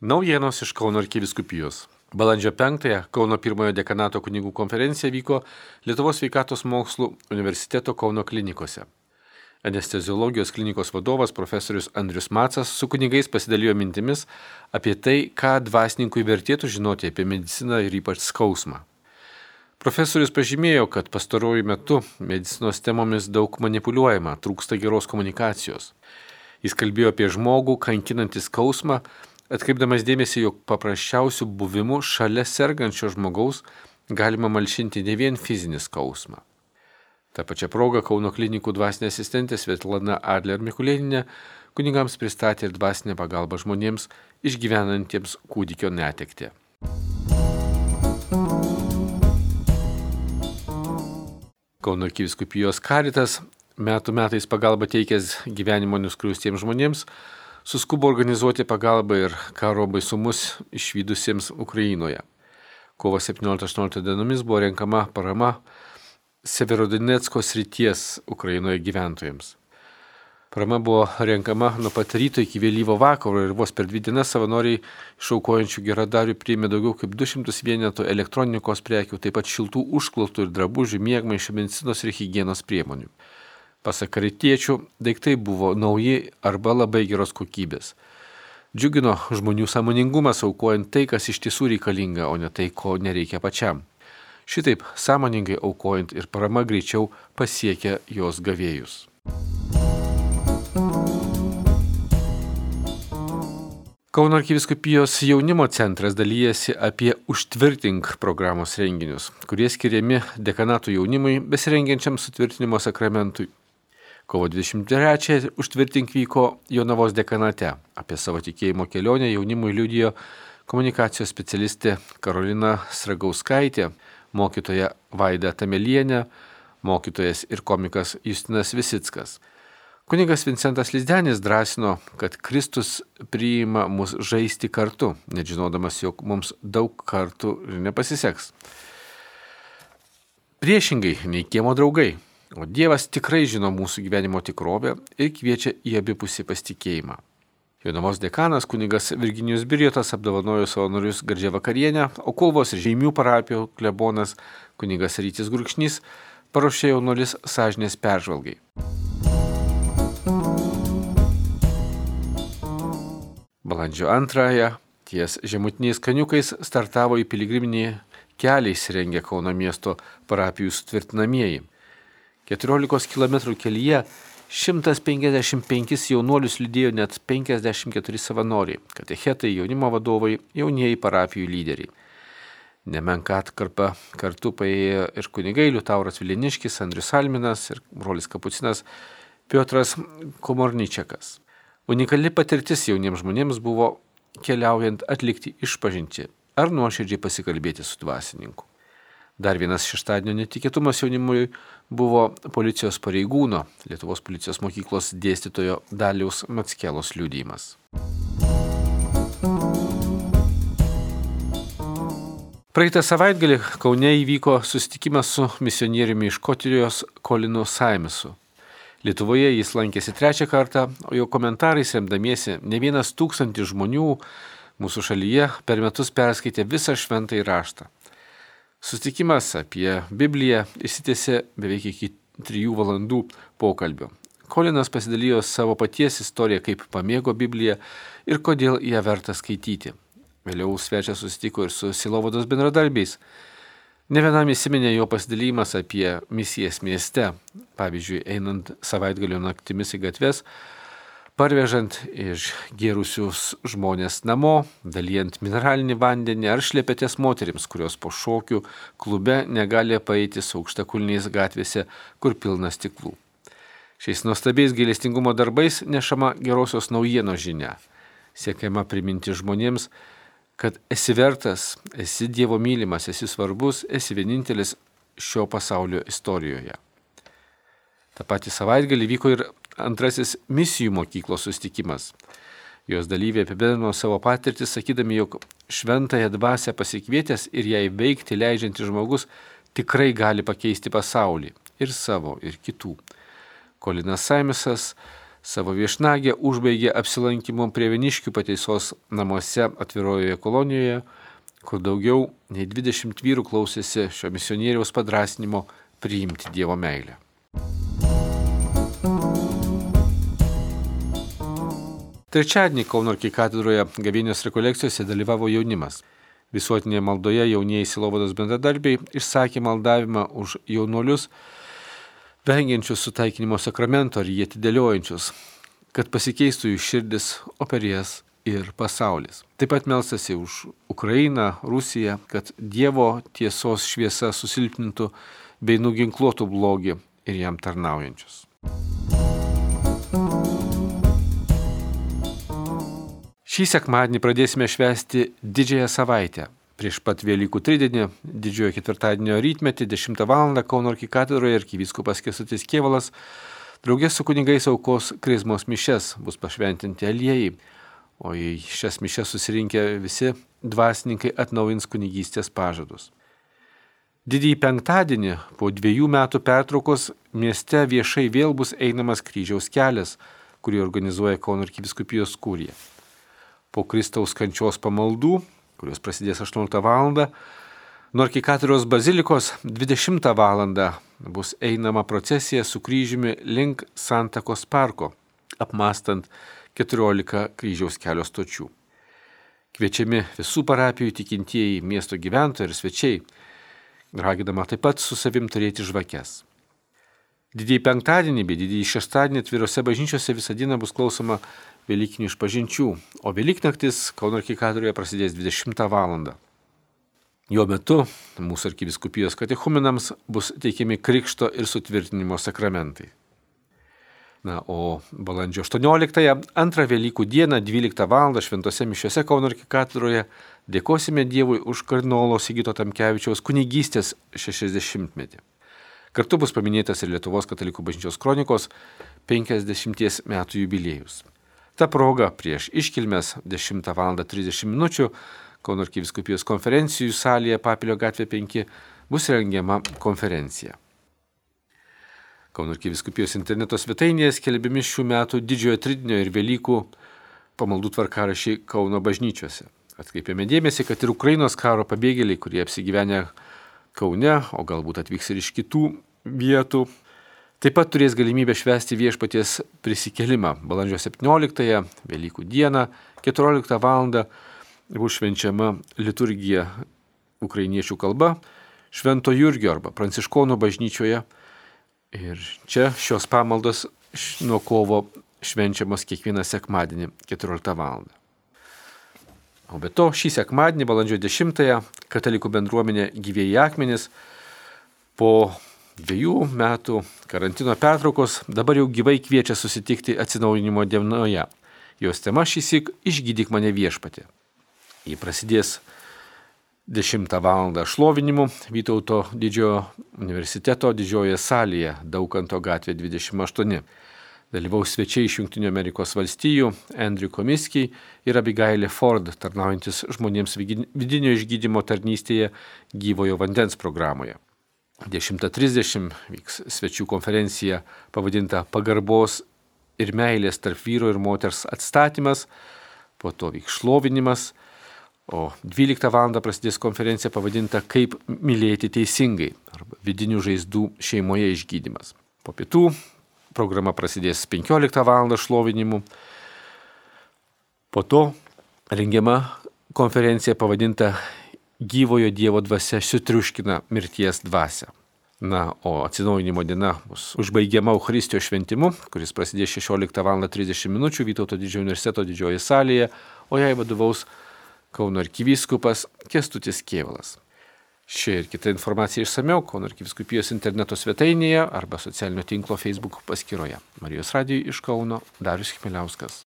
Naujienos iš Kauno arkiviskupijos. Balandžio 5-ąją Kauno pirmojo dekanato kunigų konferencija vyko Lietuvos sveikatos mokslų universiteto Kauno klinikose. Anesteziologijos klinikos vadovas profesorius Andrius Macas su kunigais pasidalijo mintimis apie tai, ką dvasininkui vertėtų žinoti apie mediciną ir ypač skausmą. Profesorius pažymėjo, kad pastaruoju metu medicinos temomis daug manipuliuojama, trūksta geros komunikacijos. Jis kalbėjo apie žmogų kankinantį skausmą atkreipdamas dėmesį, jog paprasčiausių buvimų šalia sergančio žmogaus galima malšinti ne vien fizinį skausmą. Ta pačia proga Kauno klinikų dvasinė asistentė Svetlana Adler Mikulėninė kunigams pristatė ir dvasinę pagalbą žmonėms išgyvenantiems kūdikio netektį. Kauno arkiviskupijos karitas metų metais pagalba teikęs gyvenimo nuskriaustiems žmonėms suskubo organizuoti pagalbą ir karo baisumus išvydusiems Ukrainoje. Kovo 17-18 dienomis buvo renkama parama Severodonetsko srities Ukrainoje gyventojams. Parama buvo renkama nuo pat ryto iki vėlyvo vakaro ir vos per dvi dienas savanoriai išaukojančių geradarių priėmė daugiau kaip 200 vienetų elektronikos prekių, taip pat šiltų užklotų ir drabužių, mėgmaišių, medicinos ir hygienos priemonių. Pasak karitiečių, daiktai buvo nauji arba labai geros kokybės. Džiugino žmonių samoningumas aukojant tai, kas iš tiesų reikalinga, o ne tai, ko nereikia pačiam. Šitaip sąmoningai aukojant ir parama greičiau pasiekia jos gavėjus. Kauno arkiviskupijos jaunimo centras dalyjasi apie užtvirtink programos renginius, kurie skiriami dekanatų jaunimui besirengiančiam sutvirtinimo sakramentui Kovo 23 užtvirtink vyko Jonavos dekanate. Apie savo tikėjimo kelionę jaunimui liudijo komunikacijos specialistė Karolina Sragauskaitė, mokytoja Vaida Tamelienė, mokytojas ir komikas Justinas Visickas. Kunigas Vincentas Lizdenis drąsino, kad Kristus priima mus žaisti kartu, net žinodamas, jog mums daug kartų nepasiseks. Priešingai nei kiemo draugai. O Dievas tikrai žino mūsų gyvenimo tikrovę ir kviečia į abipusį pasitikėjimą. Jonavos dekanas kunigas Virginijus Birjotas apdovanojo savanorius gardžią vakarienę, o Kulvos ir Žeimių parapijų klebonas kunigas Rytis Gurkšnys paruošė jaunuolis sąžinės peržvalgai. Balandžio antrąją ties žemutiniais kaniukais startavo į piligriminį kelią įsirengę Kauno miesto parapijų sutvirtinamieji. 14 km kelyje 155 jaunuolius lydėjo net 54 savanoriai, katechetai, jaunimo vadovai, jaunieji parapijų lyderiai. Nemenka atkarpa kartu paėjo ir kunigai Liutauras Viliniškis, Andrius Alminas ir brolis Kapucinas Piotras Komorničiakas. Unikali patirtis jauniems žmonėms buvo keliaujant atlikti išpažinti ar nuoširdžiai pasikalbėti su dvasininku. Dar vienas šeštadienio netikėtumas jaunimui buvo policijos pareigūno, Lietuvos policijos mokyklos dėstytojo Daliaus Matskelos liūdėjimas. Praeitą savaitgalį Kaune įvyko susitikimas su misionieriumi iš Škotijos Kolinu Saimisu. Lietuvoje jis lankėsi trečią kartą, o jo komentarais remdamiesi ne vienas tūkstantis žmonių mūsų šalyje per metus perskaitė visą šventąjį raštą. Sustikimas apie Bibliją išsitėsi beveik iki trijų valandų pokalbio. Kolinas pasidalijo savo paties istoriją, kaip pamėgo Bibliją ir kodėl ją verta skaityti. Vėliau svečias susitiko ir su Silovados bendradarbiais. Ne vienam įsiminė jo pasidalymas apie misijas mieste. Pavyzdžiui, einant savaitgalio naktimis į gatves, parvežant išgėrusius žmonės namo, dalyjant mineralinį vandenį ar šlepetės moteriams, kurios po šokių klube negali paeiti su aukštakulniais gatvėse, kur pilna stiklų. Šiais nuostabiais gailestingumo darbais nešama gerosios naujienos žinia. Siekiama priminti žmonėms, kad esi vertas, esi Dievo mylimas, esi svarbus, esi vienintelis šio pasaulio istorijoje. Ta pati savaitgalį vyko ir antrasis misijų mokyklos sustikimas. Jos dalyviai apibendrino savo patirtį, sakydami, jog šventąją dvasę pasikvietęs ir ją įveikti leidžiantis žmogus tikrai gali pakeisti pasaulį ir savo, ir kitų. Kolinas Saimisas Savo viešnagę užbaigė apsilankimu prie Viniškių pateisos namuose atvirojoje kolonijoje, kur daugiau nei 20 vyrų klausėsi šio misionieriaus padrasnimo priimti Dievo meilę. Trečiadienį Kauno arkikatedroje gavėnios rekolekcijose dalyvavo jaunimas. Visuotinėje maldoje jaunieji Silovados bendradarbiai išsakė maldavimą už jaunuolius, vengiančius sutaikinimo sakramento ar jį atidėliojančius, kad pasikeistų jų širdis, o per jas ir pasaulis. Taip pat melstasi už Ukrainą, Rusiją, kad Dievo tiesos šviesa susilpnintų bei nuginkluotų blogį ir jam tarnaujančius. Šį sekmadienį pradėsime švęsti didžiąją savaitę. Prieš pat Vėlykų tridienį, didžiojo ketvirtadienio rytmetį, 10 val. Kauno arkikatedroje arkivyskupas Kesutis Kievalas draugės su kunigais aukos krizmos mišes bus pašventinti aliejai, o į šias mišes susirinkę visi dvasininkai atnaujins kunigystės pažadus. Didįjį penktadienį po dviejų metų pertraukos mieste viešai vėl bus einamas kryžiaus kelias, kurį organizuoja Kauno arkiviskupijos kūrija po Kristaus kančios pamaldų, kurios prasidės 8 val. Nuo arkikatūros bazilikos 20 val. bus einama procesija su kryžiumi link Santakos parko, apmastant 14 kryžiaus kelio stočių. Kviečiami visų parapijų tikintieji miesto gyventojai ir svečiai, raginama taip pat su savim turėti žvakes. Didįjį penktadienį bei didįjį šeštadienį atvirose bažnyčiose visą dieną bus klausoma Velykinių išpažinčių, o Velyknaktis Kauno arkikatūroje prasidės 20 val. Jo metu mūsų arkiviskupijos katechumenams bus teikiami krikšto ir sutvirtinimo sakramentai. Na, o balandžio 18-ąją, antrą Velykų dieną, 12 val. šventose mišiuose Kauno arkikatūroje dėkosime Dievui už kardinolo Sigito Tamkevičiaus kunigystės 60-metį. Kartu bus paminėtas ir Lietuvos katalikų bažnyčios kronikos 50 metų jubiliejus. Ta proga prieš iškilmes 10 val. 30 min. Kauno arkiviskupijos konferencijų salėje Papilio gatvė 5 bus rengiama konferencija. Kauno arkiviskupijos interneto svetainėje skelbiami šių metų didžiojo tridinio ir Velykų pamaldų tvarkarašiai Kauno bažnyčiose. Atkreipiame dėmesį, kad ir Ukrainos karo pabėgėliai, kurie apsigyvenę Kaune, o galbūt atvyks ir iš kitų vietų, Taip pat turės galimybę švęsti viešpaties prisikelimą. Balandžio 17-ąją, Velykų dieną, 14 val. bus švenčiama liturgija ukrainiečių kalba Švento Jurgio arba Pranciškonų bažnyčioje. Ir čia šios pamaldos nuo kovo švenčiamas kiekvieną sekmadienį 14 val. O be to, šį sekmadienį, balandžio 10-ąją, katalikų bendruomenė gyvėjai akmenis po dviejų metų karantino pertraukos dabar jau gyvai kviečia susitikti atsinaujinimo dienoje. Jos tema šįsik - išgydyk mane viešpatė. Jį prasidės 10 val. šlovinimu Vytauto didžiojo universiteto didžiojoje salėje Daukanto gatvė 28. Dalyvaus svečiai iš Junktinių Amerikos valstijų Andrew Komiskiai ir Abigailė Ford, tarnaujantis žmonėms vidinio išgydymo tarnystėje gyvojo vandens programoje. 10.30 vyks svečių konferencija pavadinta Pagarbos ir meilės tarp vyro ir moters atstatymas, po to vyks šlovinimas, o 12 val. prasidės konferencija pavadinta Kaip mylėti teisingai arba vidinių žaizdų šeimoje išgydymas. Po pietų programa prasidės 15 val. šlovinimu, po to rengiama konferencija pavadinta gyvojo Dievo dvasia sutriuškina mirties dvasę. Na, o atsinaujinimo diena bus užbaigiama Euharistijos šventimu, kuris prasidės 16 val. 30 min. Vytauto didžiojo universiteto didžiojoje salėje, o jai vadovaus Kauno arkivyskupas Kestutis Kievalas. Ši ir kita informacija išsameu Kauno arkiviskupijos interneto svetainėje arba socialinio tinklo Facebook paskyroje. Marijos radijui iš Kauno Darius Chmeliauskas.